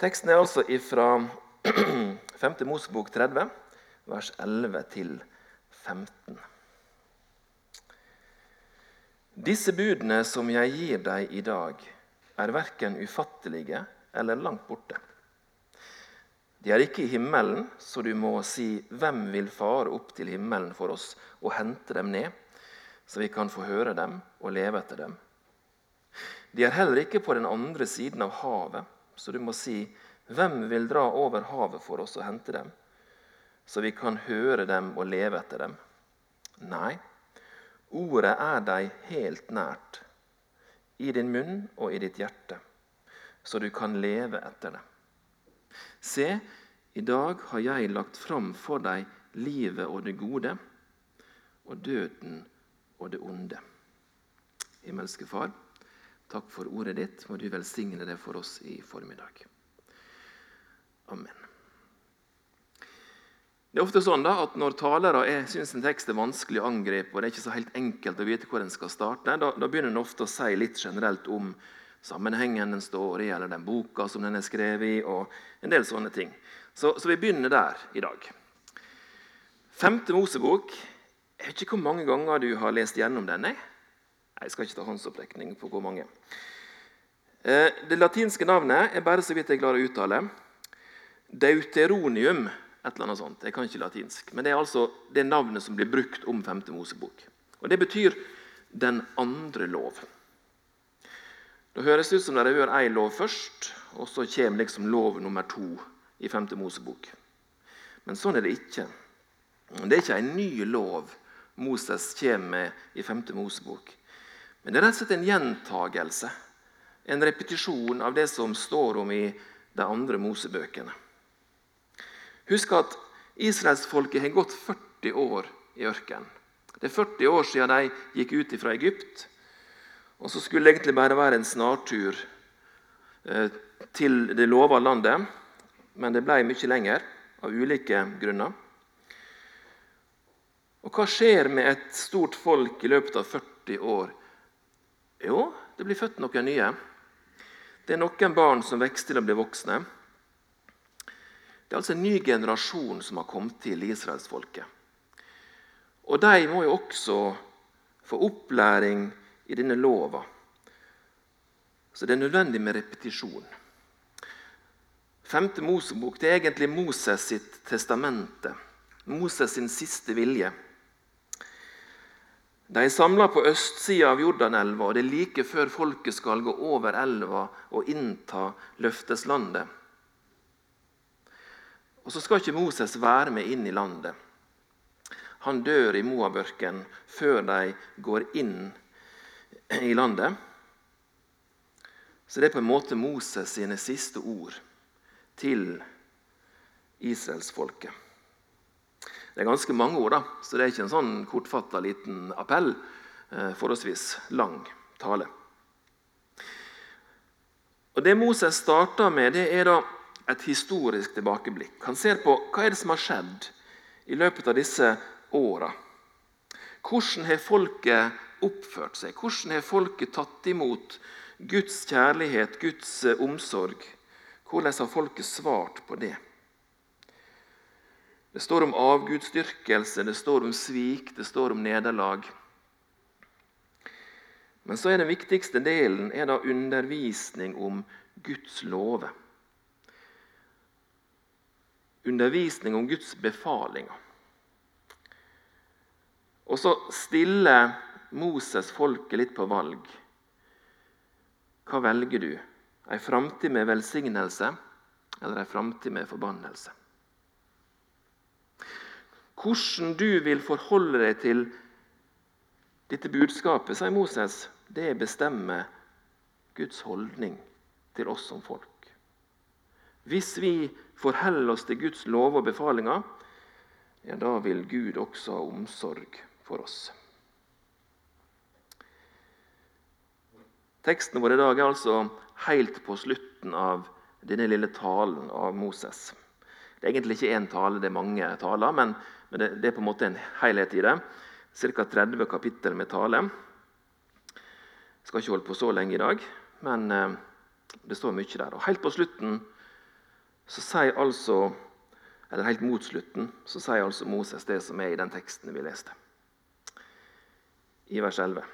Teksten er altså fra 5. Mosebok 30, vers 11 15. Disse budene som jeg gir deg i dag, er verken ufattelige eller langt borte. De er ikke i himmelen, så du må si 'Hvem vil fare opp til himmelen for oss og hente dem ned', så vi kan få høre dem og leve etter dem? De er heller ikke på den andre siden av havet, så du må si 'Hvem vil dra over havet for oss og hente dem', så vi kan høre dem og leve etter dem? Nei, ordet er deg helt nært, i din munn og i ditt hjerte, så du kan leve etter det. Se, i dag har jeg lagt fram for deg livet og det gode, og døden og det onde. Himmelske Far, takk for ordet ditt. Må du velsigne det for oss i formiddag. Amen. Det er ofte sånn da, at Når talere syns en tekst er vanskelig å angripe, og det er ikke så helt enkelt å vite hvor en skal starte, da, da begynner en ofte å si litt generelt om sammenhengen den står i, eller den boka som den er skrevet i, og en del sånne ting. Så, så vi begynner der i dag. Femte Mosebok. Jeg vet ikke hvor mange ganger du har lest gjennom denne. Jeg skal ikke ta håndsopprekning på hvor mange. Eh, det latinske navnet er bare så vidt jeg klarer å uttale. Deuteronium. et eller annet sånt. Jeg kan ikke latinsk. Men det er altså det navnet som blir brukt om 5. Mosebok. Og Det betyr 'den andre lov'. Det høres ut som dere hører én lov først, og så kommer liksom lov nummer to i 5. Mosebok. Men sånn er det ikke. Det er ikke en ny lov Moses kommer med i 5. Mosebok. Men det er rett og slett en gjentagelse, en repetisjon av det som står om i de andre Mosebøkene. Husk at israelsfolket har gått 40 år i ørkenen. Det er 40 år siden de gikk ut fra Egypt. Og så skulle det egentlig bare være en snartur eh, til det lova landet, men det ble mye lenger av ulike grunner. Og hva skjer med et stort folk i løpet av 40 år? Jo, det blir født noen nye. Det er noen barn som vokser til å bli voksne. Det er altså en ny generasjon som har kommet til israelsfolket. Og de må jo også få opplæring i denne lova. Så det er nødvendig med repetisjon. Femte Mosebok det er egentlig Moses sitt testamente. Moses sin siste vilje. De er samla på østsida av Jordanelva, og det er like før folket skal gå over elva og innta løfteslandet. Og Så skal ikke Moses være med inn i landet. Han dør i Moabørken før de går inn i landet. Så det er på en måte Moses sine siste ord til israelsfolket. Det er ganske mange ord, da, så det er ikke en sånn kortfatta liten appell. Eh, forholdsvis lang tale. Og Det Moses starter med, det er da et historisk tilbakeblikk. Han ser på hva er det som har skjedd i løpet av disse åra. Hvordan har folket oppført seg? Hvordan har folket tatt imot Guds kjærlighet, Guds eh, omsorg? Hvordan har folket svart på det? Det står om avgudsdyrkelse, det står om svik, det står om nederlag. Men så er den viktigste delen er da undervisning om Guds lover. Undervisning om Guds befalinger. Og så stiller Moses folket litt på valg. Hva velger du? Ei framtid med velsignelse eller ei framtid med forbannelse? Hvordan du vil forholde deg til dette budskapet, sier Moses, det bestemmer Guds holdning til oss som folk. Hvis vi forholder oss til Guds lov og befalinger, ja, da vil Gud også ha omsorg for oss. Teksten vår i dag er altså helt på slutten av denne lille talen av Moses. Det er egentlig ikke én tale, det er mange taler, men, men det, det, er på en måte en helhet i det. Ca. 30 kapittel med tale. Jeg skal ikke holde på så lenge i dag, men eh, det står mye der. Og Helt på slutten så sier altså eller helt mot slutten så sier altså Moses det som er i den teksten vi leste. I vers 11.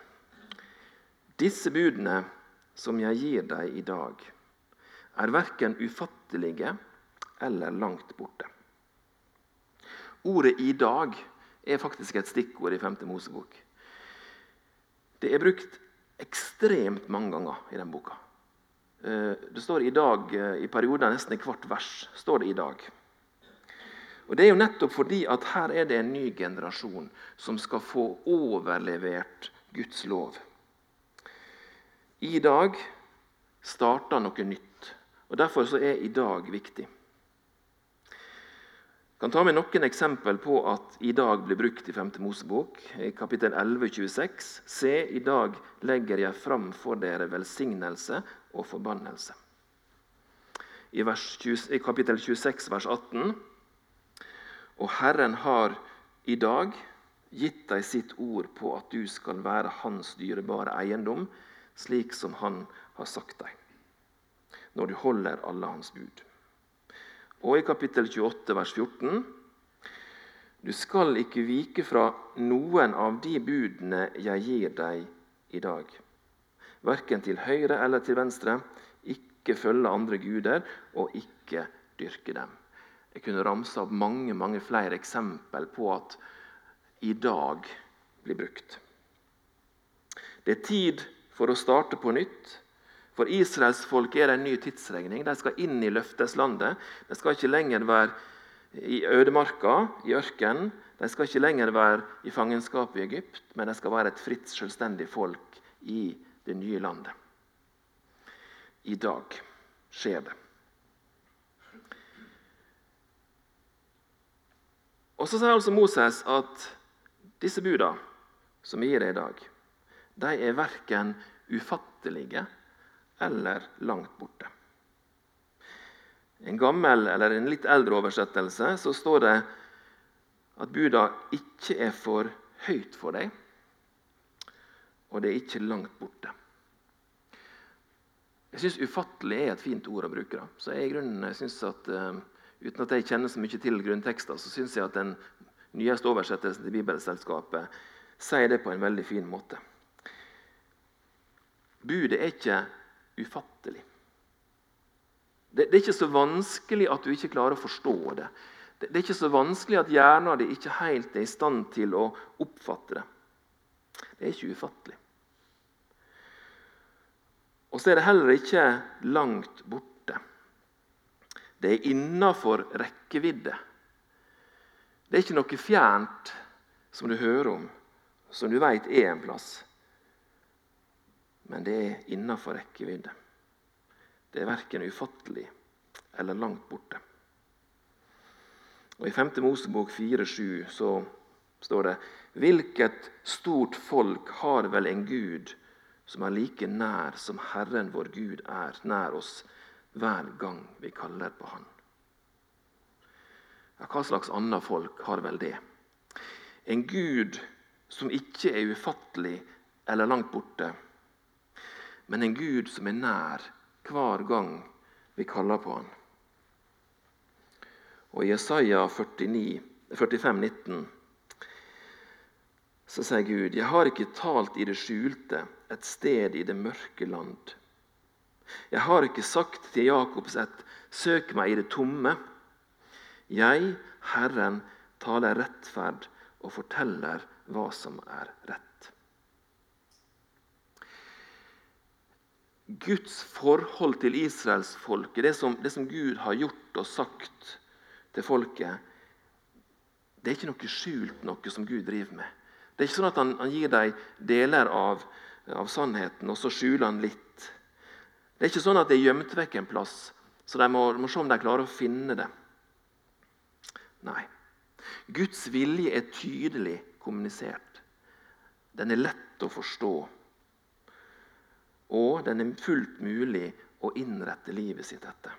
Disse budene som jeg gir deg i dag, er verken ufattelige eller langt borte. Ordet 'i dag' er faktisk et stikkord i 5. Mosebok. Det er brukt ekstremt mange ganger i den boka. Eh, det står i dag eh, i perioder, nesten i hvert vers. står det i dag. Og Det er jo nettopp fordi at her er det en ny generasjon som skal få overlevert Guds lov. I dag starter noe nytt, og derfor er i dag viktig. Kan ta med noen eksempel på at 'i dag' blir brukt i 5. Mosebok. I kapittel 11, 26. Se, i dag legger jeg fram for dere velsignelse og forbannelse. I, 20, i kapittel 26, vers 18. Og Herren har i dag gitt deg sitt ord på at du skal være hans dyrebare eiendom, slik som han har sagt deg, når du holder alle hans bud. Og i kapittel 28, vers 14.: Du skal ikke vike fra noen av de budene jeg gir deg i dag. Verken til høyre eller til venstre. Ikke følge andre guder, og ikke dyrke dem. Jeg kunne ramse opp mange, mange flere eksempel på at i dag blir brukt. Det er tid for å starte på nytt. For Israels folk er en ny tidsregning. De skal inn i løfteslandet. De skal ikke lenger være i ødemarka, i ørkenen. De skal ikke lenger være i fangenskap i Egypt, men de skal være et fritt, selvstendig folk i det nye landet. I dag skjer det. Og Så sier altså Moses at disse buda som vi gir deg i dag, de er verken ufattelige eller langt borte. I en gammel eller en litt eldre oversettelse så står det at buda ikke er for høyt for deg, og det er ikke langt borte. Jeg syns 'ufattelig' er et fint ord å bruke. Da. Så jeg i synes at, uh, Uten at jeg kjenner så mye til grunntekster, så syns jeg at den nyeste oversettelsen til Bibelselskapet sier det på en veldig fin måte. Budet er ikke ufattelig. Det, det, er ikke så vanskelig at du ikke klarer å forstå det. Det, det er ikke så vanskelig at hjernen din ikke helt er i stand til å oppfatte det. Det er ikke ufattelig. Og så er det heller ikke langt borte. Det er innafor rekkevidde. Det er ikke noe fjernt som du hører om, som du veit er en plass men det er innafor rekkevidde. Det er verken ufattelig eller langt borte. Og I 5. Mosebok 4,7 så står det Hvilket stort folk har vel en Gud som er like nær som Herren vår Gud er nær oss hver gang vi kaller på Han? Ja, hva slags annet folk har vel det? En Gud som ikke er ufattelig eller langt borte, men en Gud som er nær hver gang vi kaller på han. Og I Jesaja 49, 45, 19, så sier Gud, 'Jeg har ikke talt i det skjulte, et sted i det mørke land.' 'Jeg har ikke sagt til Jakobs ett, søk meg i det tomme.' 'Jeg, Herren, taler rettferd og forteller hva som er rett.' Guds forhold til israelsfolket, det, det som Gud har gjort og sagt til folket, det er ikke noe skjult noe som Gud driver med. Det er ikke sånn at han, han gir dem deler av, av, sannheten, og så skjuler han litt. Det er ikke sånn at det er gjemt vekk en plass, så de må, må se om de klarer å finne det. Nei. Guds vilje er tydelig kommunisert. Den er lett å forstå. Og den er fullt mulig å innrette livet sitt etter.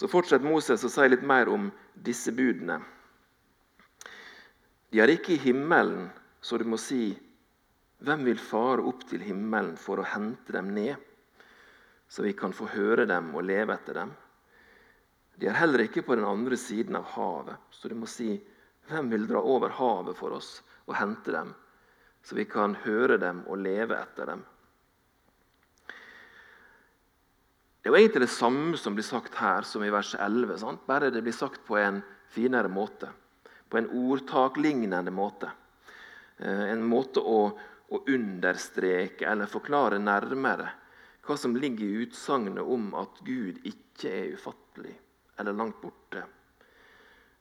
Så fortsetter Moses å si litt mer om disse budene. De er ikke i himmelen, så du må si Hvem vil fare opp til himmelen for å hente dem ned, så vi kan få høre dem og leve etter dem? De er heller ikke på den andre siden av havet, så du må si, hvem vil dra over havet for oss og hente dem, så vi kan høre dem og leve etter dem? Det er jo egentlig det samme som blir sagt her som i vers 11, sant? bare det blir sagt på en finere måte. På en ordtaklignende måte. Eh, en måte å, å understreke eller forklare nærmere hva som ligger i utsagnet om at Gud ikke er ufattelig eller langt borte.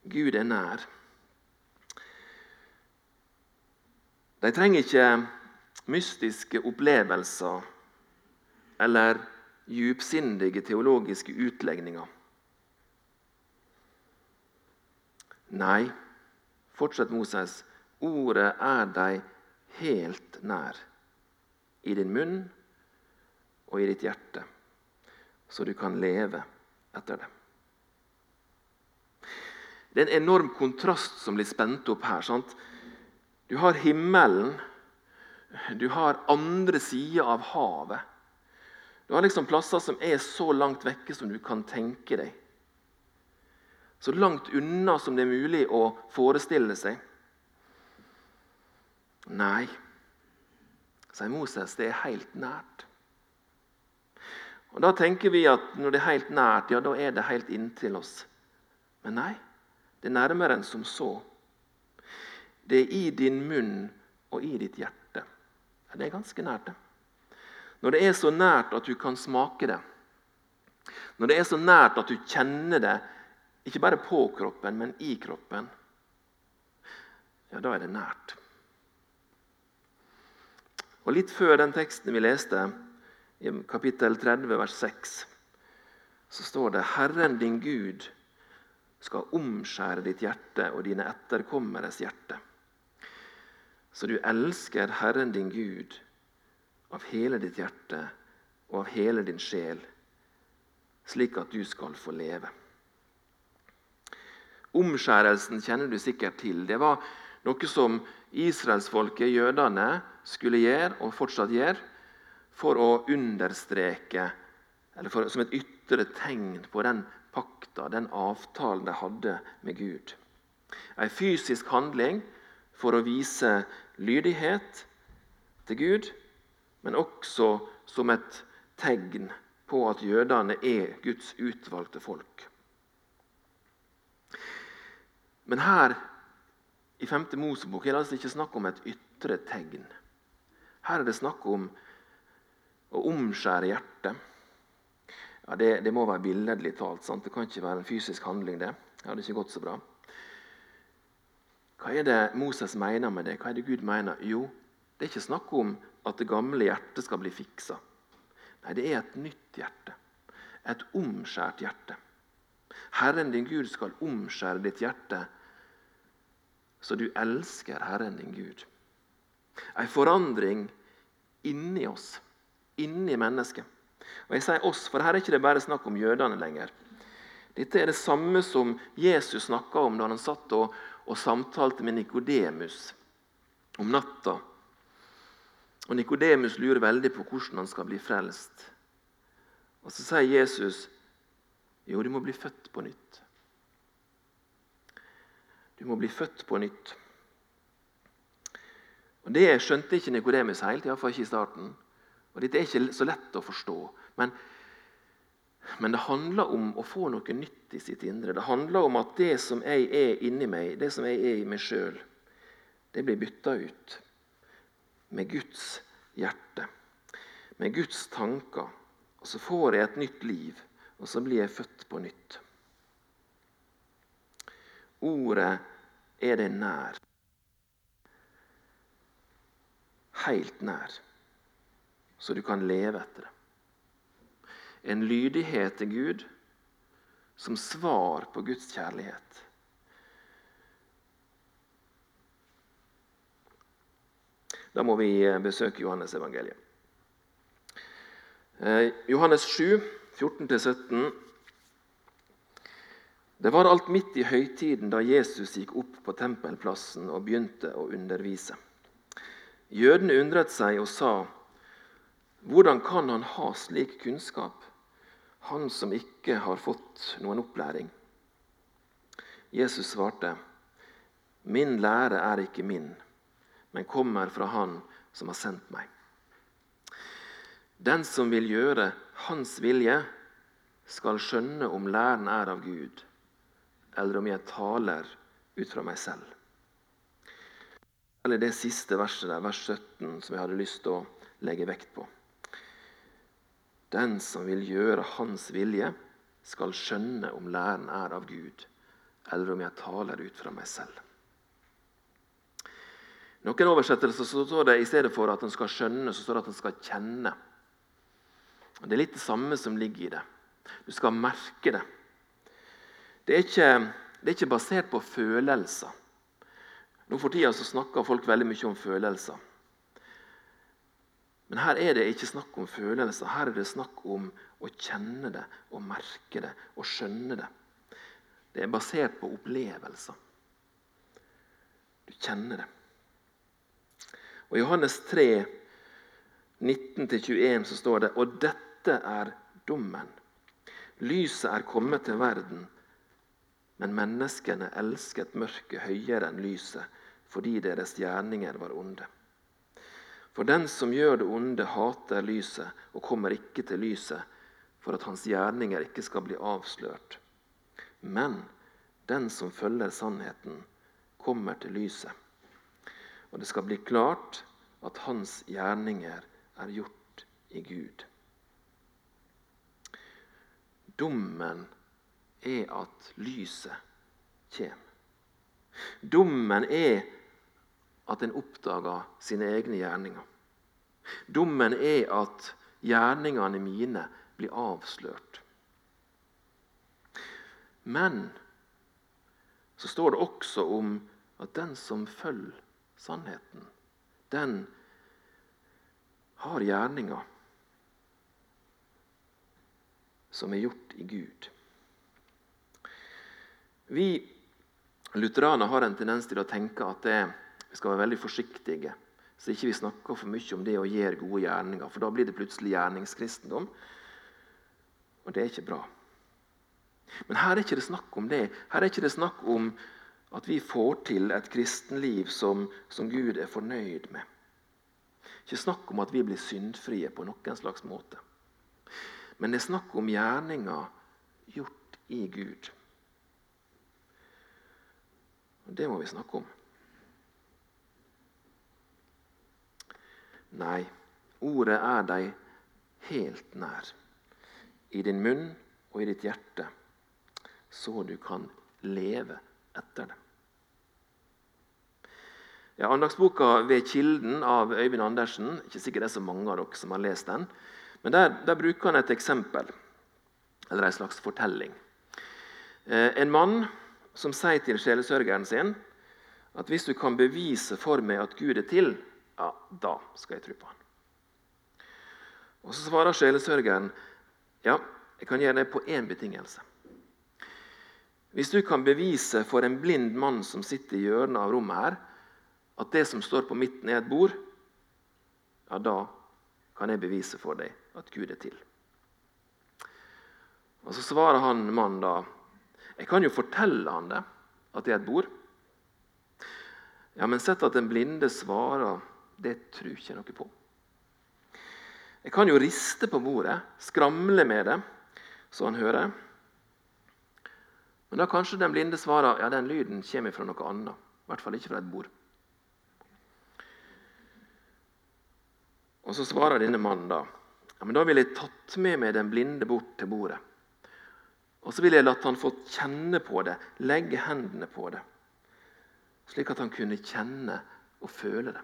Gud er nær. De trenger ikke mystiske opplevelser eller djupsindige teologiske utlegninger. Nei, fortsetter Moses, ordet er deg helt nær. I din munn og i ditt hjerte, så du kan leve etter det. Det er en enorm kontrast som blir spent opp her. Sant? Du har himmelen, du har andre sider av havet. Du har liksom plasser som er så langt vekke som du kan tenke deg. Så langt unna som det er mulig å forestille seg. Nei, sier Moses, det er helt nært. Og Da tenker vi at når det er helt nært, ja, da er det helt inntil oss. Men nei, det er nærmere enn som så. Det er i din munn og i ditt hjerte. Det er ganske nært, det. Når det er så nært at du kan smake det, når det er så nært at du kjenner det, ikke bare på kroppen, men i kroppen, ja, da er det nært. Og Litt før den teksten vi leste, i kapittel 30, vers 6, så står det Herren din Gud skal omskjære ditt hjerte og dine etterkommeres hjerte. Så du elsker Herren din Gud av hele ditt hjerte og av hele din sjel, slik at du skal få leve. Omskjærelsen kjenner du sikkert til. Det var noe som israelsfolket, jødene, skulle gjøre og fortsatt gjør for å understreke, eller for, som et ytre tegn på den pakta, den avtalen de hadde med Gud. En fysisk handling for å vise lydighet til Gud, men også som et tegn på at jødene er Guds utvalgte folk. Men her i 5. Mosebok er det altså ikke snakk om et ytre tegn. Her er det snakk om å omskjære hjertet. Ja, det, det, må være billedlig talt. Sant? Det kan ikke være en fysisk handling. det. Det hadde ikke gått så bra. Hva er det Moses mener med det? Hva er det Gud mener? Jo, det er ikke snakk om at det gamle hjertet skal bli fiksa. Nei, det er et nytt hjerte. Et omskjært hjerte. Herren din Gud skal omskjære ditt hjerte, så du elsker Herren din Gud. En forandring inni oss, inni mennesket. Og Jeg sier oss, for her er ikke det bare snakk om jødene lenger. Dette er det samme som Jesus snakka om da han satt og, og samtalte med Nikodemus om natta og Nikodemus lurer veldig på hvordan han skal bli frelst. Og Så sier Jesus jo, du må bli født på nytt. Du må bli født på nytt. Og Det skjønte ikke Nikodemus helt, iallfall ikke i starten. Og Dette er ikke så lett å forstå. Men, men, det handler om å få noe nytt i sitt indre. Det handler om at det som jeg er inni meg, det som jeg er i meg sjøl, det blir bytta ut med Guds hjerte, med Guds tanker. Og så får jeg et nytt liv, og så blir jeg født på nytt. Ordet er det nær. Helt nær, så du kan leve etter det. En lydighet til Gud som svar på Guds kjærlighet. Da må vi eh, besøke Johannes evangeliet. Eh, Johannes 7, 14-17. Det var alt midt i høytiden da Jesus gikk opp på tempelplassen og begynte å undervise. Jødene undret seg og sa, 'Hvordan kan han ha slik kunnskap, han som ikke har fått noen opplæring?' Jesus svarte, 'Min lære er ikke min, men kommer fra Han som har sendt meg.' Den som vil gjøre Hans vilje, skal skjønne om læren er av Gud, eller om jeg taler ut fra meg selv. Eller det siste verset der, vers 17, som jeg hadde lyst til å legge vekt på. Den som vil gjøre Hans vilje, skal skjønne om læren er av Gud, eller om jeg taler ut fra meg selv. Noen oversettelser så står det i stedet for at en skal skjønne, så står det at en skal kjenne. Det er litt det samme som ligger i det. Du skal merke det. Det er ikke, det er ikke basert på følelser. Nå For tida snakker folk veldig mye om følelser. Men her er det ikke snakk om følelser. Her er det snakk om å kjenne det, å merke det å skjønne det. Det er basert på opplevelser. Du kjenner det. Og I Johannes 3, 19-21 så står det Og dette er dommen. Lyset er kommet til verden, men menneskene elsket mørket høyere enn lyset, fordi deres gjerninger var onde. For den som gjør det onde, hater lyset og kommer ikke til lyset, for at hans gjerninger ikke skal bli avslørt. Men den som følger sannheten, kommer til lyset. Og det skal bli klart at hans gjerninger er gjort i Gud. Dommen er at lyset kommer. Dommen er at en oppdager sine egne gjerninger. Dommen er at gjerningene mine blir avslørt. Men så står det også om at den som følger sannheten, den har gjerninger som er gjort i Gud. Vi lutheraner har en tendens til å tenke at det, vi skal være veldig forsiktige. Så ikke vi snakker for mye om det å gjøre gode gjerninger, for da blir det plutselig gjerningskristendom. Og det er ikke bra. Men her er ikke det snakk om det. Her er ikke det snakk om at vi får til et kristenliv som, som Gud er fornøyd med. Ikke snakk om at vi blir syndfrie på noen slags måte. Men det er snakk om gjerninger gjort i Gud. Og Det må vi snakke om. Nei, ordet er deg helt nær. I din munn og i ditt hjerte, så du kan leve etter det. Ja, Andagsboka 'Ved kilden' av Øyvind Andersen ikke sikkert det er så mange av dere som har lest den. Men der, der, bruker han et eksempel, eller en slags fortelling. Eh, en mann som sier til sjelesørgeren sin at hvis du kan bevise for meg at Gud er til, ja, da skal jeg tro på han. Og Så svarer sjelesørgeren ja, jeg kan gjøre det på én betingelse. Hvis du kan bevise for en blind mann som sitter i hjørnet av rommet her, at det som står på midten, er et bord, ja, da kan jeg bevise for deg at Gud er til. Og Så svarer han mannen da Jeg kan jo fortelle han det, at det er et bord. Ja, men sett at den blinde svarer, det tror ikke noe på. Jeg kan jo riste på bordet, skramle med det, så han hører. Men da kanskje den blinde svarer ja, den lyden kommer fra noe annet. I hvert fall ikke fra et bord. Og Så svarer denne mannen da ja, men da ville jeg tatt med meg den blinde bort til bordet. Og så ville jeg latt han få kjenne på det, legge hendene på det. Slik at han kunne kjenne og føle det.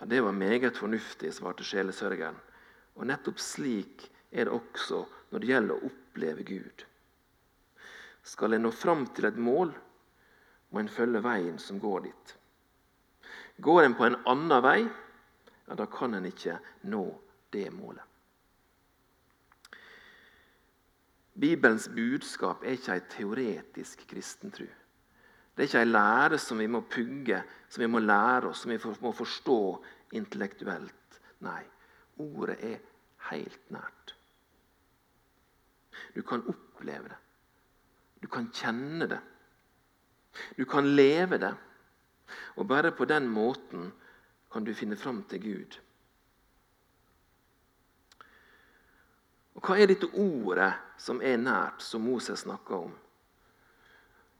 Ja, Det var meget fornuftig, svarte sjelesørgeren. Og nettopp slik er det også når det gjelder å oppleve Gud. Skal en nå fram til et mål, må en følge veien som går dit. Går en på en annen vei, ja, da kan en ikke nå det målet. Bibelens budskap er ikke ei teoretisk kristentru. Det er ikke ei lære som vi må pugge, som vi må lære oss, som vi må forstå intellektuelt. Nei, ordet er helt nært. Du kan oppleve det. Du kan kjenne det. Du kan leve det. Og bare på den måten kan du finne fram til Gud. Og Hva er dette ordet som er nært, som Moses snakker om?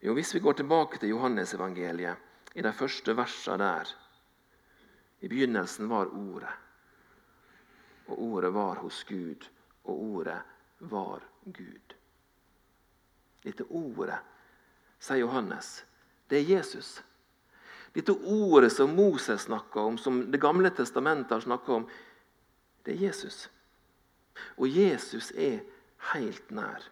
Jo, Hvis vi går tilbake til Johannesevangeliet, i de første versene der I begynnelsen var Ordet. Og Ordet var hos Gud, og Ordet var Gud. Dette ordet, sier Johannes, det er Jesus. Dette ordet som Moses snakka om, som Det gamle testamentet har snakka om, det er Jesus. Og Jesus er helt nær.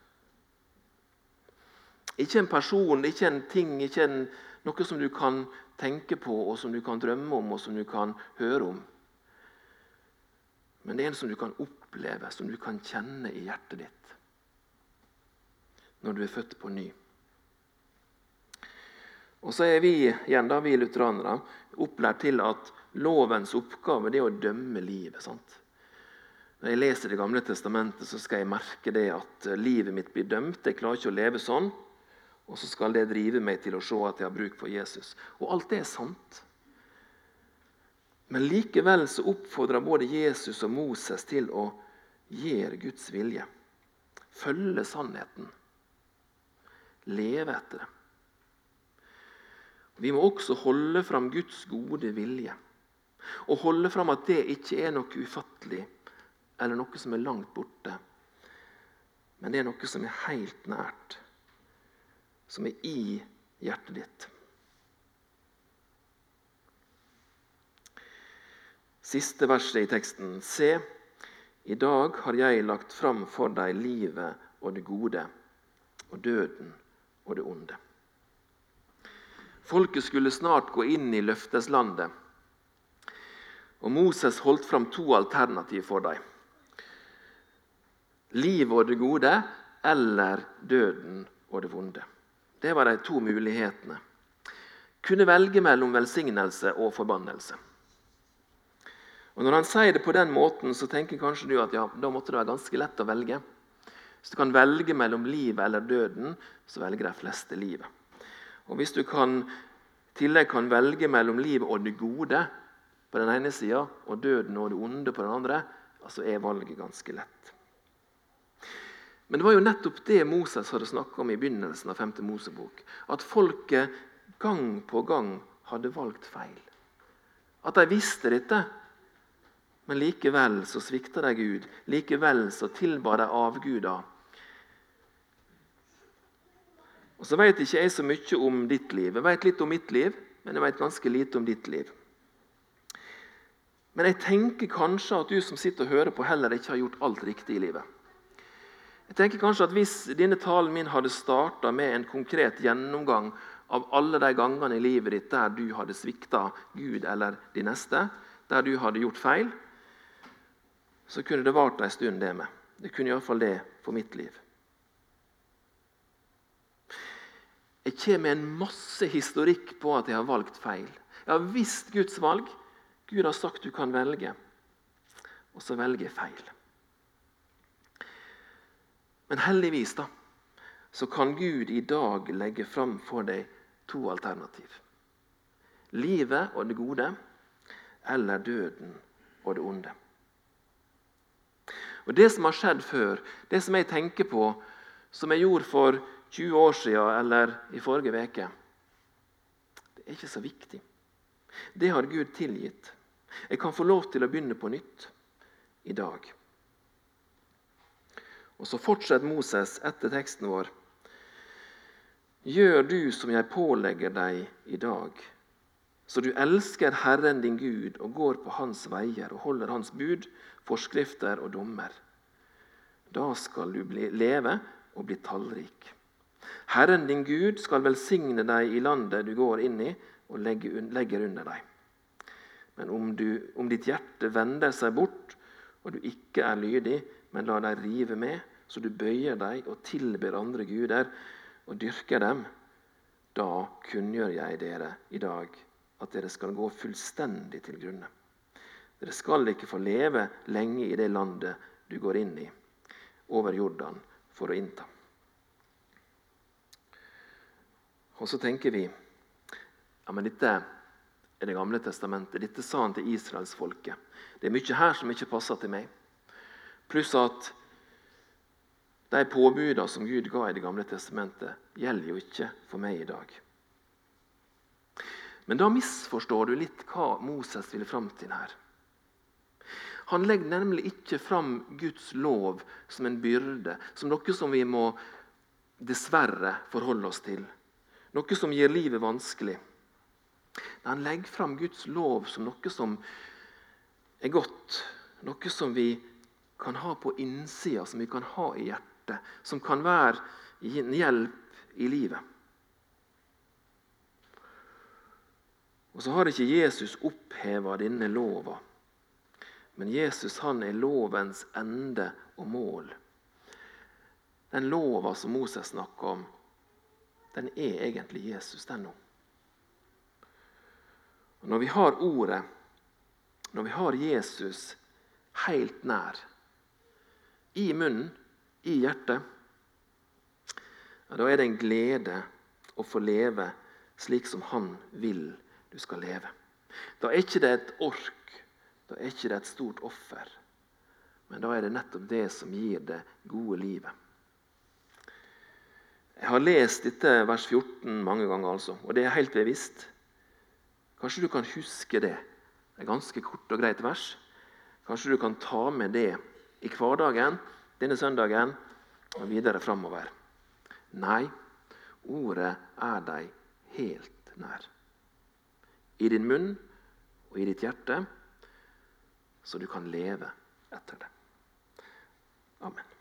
Ikke en person, ikke en ting, ikke en, noe som du kan tenke på, og som du kan drømme om og som du kan høre om. Men det er en som du kan oppleve, som du kan kjenne i hjertet ditt når du er født på ny. Og så er vi igjen da, vi lutheranere opplært til at lovens oppgave er å dømme livet. sant? Når jeg leser Det gamle testamentet, så skal jeg merke det at livet mitt blir dømt. Jeg klarer ikke å leve sånn. Og så skal det drive meg til å se at jeg har bruk for Jesus. Og alt det er sant. Men likevel så oppfordrer både Jesus og Moses til å gjøre Guds vilje. Følge sannheten. Leve etter det. Vi må også holde fram Guds gode vilje. Og holde fram at det ikke er noe ufattelig eller noe som er langt borte. Men det er noe som er helt nært, som er i hjertet ditt. Siste verset i teksten. Se, i dag har jeg lagt fram for deg livet og det gode, og døden og det onde. Folket skulle snart gå inn i løfteslandet, og Moses holdt fram to alternativ for dem livet og det gode eller døden og det vonde. Det var de to mulighetene. Kunne velge mellom velsignelse og forbannelse. Og Når han sier det på den måten, så tenker kanskje du at ja, da måtte det være ganske lett å velge. Hvis du kan velge mellom livet eller døden, så velger de fleste livet. Og Hvis du kan, i tillegg kan velge mellom livet og det gode på den ene sida og døden og det onde på den andre, så er valget ganske lett. Men det var jo nettopp det Moses hadde snakka om i begynnelsen av 5. Mosebok. At folket gang på gang hadde valgt feil. At de visste dette, men likevel så svikta de Gud. Likevel så tilba de avguder. Og Så vet ikke jeg så mye om ditt liv. Jeg vet litt om mitt liv, men jeg vet ganske lite om ditt liv. Men jeg tenker kanskje at du som sitter og hører på, heller ikke har gjort alt riktig i livet. Jeg tenker kanskje at Hvis denne talen min hadde starta med en konkret gjennomgang av alle de gangene i livet ditt der du hadde svikta Gud eller de neste, der du hadde gjort feil, så kunne det vart en stund, det med. Det kunne iallfall det for mitt liv. Jeg kommer med en masse historikk på at jeg har valgt feil. Jeg har visst Guds valg. Gud har sagt du kan velge, og så velger jeg feil. Men heldigvis da, så kan Gud i dag legge fram for deg to alternativ. Livet og det gode, eller døden og det onde. Og Det som har skjedd før, det som jeg tenker på, som jeg gjorde for 20 år siden eller i forrige uke, det er ikke så viktig. Det har Gud tilgitt. Jeg kan få lov til å begynne på nytt i dag. Og Så fortsetter Moses etter teksten vår. Gjør du som jeg pålegger deg i dag, så du elsker Herren din Gud og går på Hans veier og holder Hans bud, forskrifter og dommer. Da skal du bli, leve og bli tallrik. Herren din Gud skal velsigne deg i landet du går inn i, og legger under deg. Men om, du, om ditt hjerte vender seg bort, og du ikke er lydig, men lar deg rive med, så du bøyer deg og tilber andre guder og dyrker dem. Da kunngjør jeg dere i dag at dere skal gå fullstendig til grunne. Dere skal ikke få leve lenge i det landet du går inn i, over Jordan, for å innta. Og så tenker vi ja, men dette er Det gamle testamentet. Dette sa han til israelsfolket. Det er mye her som ikke passer til meg. Pluss at de påbudene som Gud ga i Det gamle testamentet, gjelder jo ikke for meg i dag. Men da misforstår du litt hva Moses ville fram til her. Han legger nemlig ikke fram Guds lov som en byrde, som noe som vi må dessverre forholde oss til. Noe som gjør livet vanskelig. Han legger fram Guds lov som noe som er godt, noe som vi kan ha på innsida, som vi kan ha i hjertet, som kan være en hjelp i livet. Og så har ikke Jesus oppheva denne lova. Men Jesus han er lovens ende og mål. Den lova som Moses snakker om, den er egentlig Jesus, den nå. Når vi har Ordet, når vi har Jesus helt nær, i munnen, i hjertet, ja, da er det en glede å få leve slik som Han vil du skal leve. Da er ikke det et ork, da er ikke det et stort offer. Men da er det nettopp det som gir det gode livet. Jeg har lest dette vers 14 mange ganger, altså, og det er helt bevisst. Kanskje du kan huske det. Det er ganske kort og greit vers. Kanskje du kan ta med det i hverdagen denne søndagen og videre framover. Nei, ordet er deg helt nær. I din munn og i ditt hjerte, så du kan leve etter det. Amen.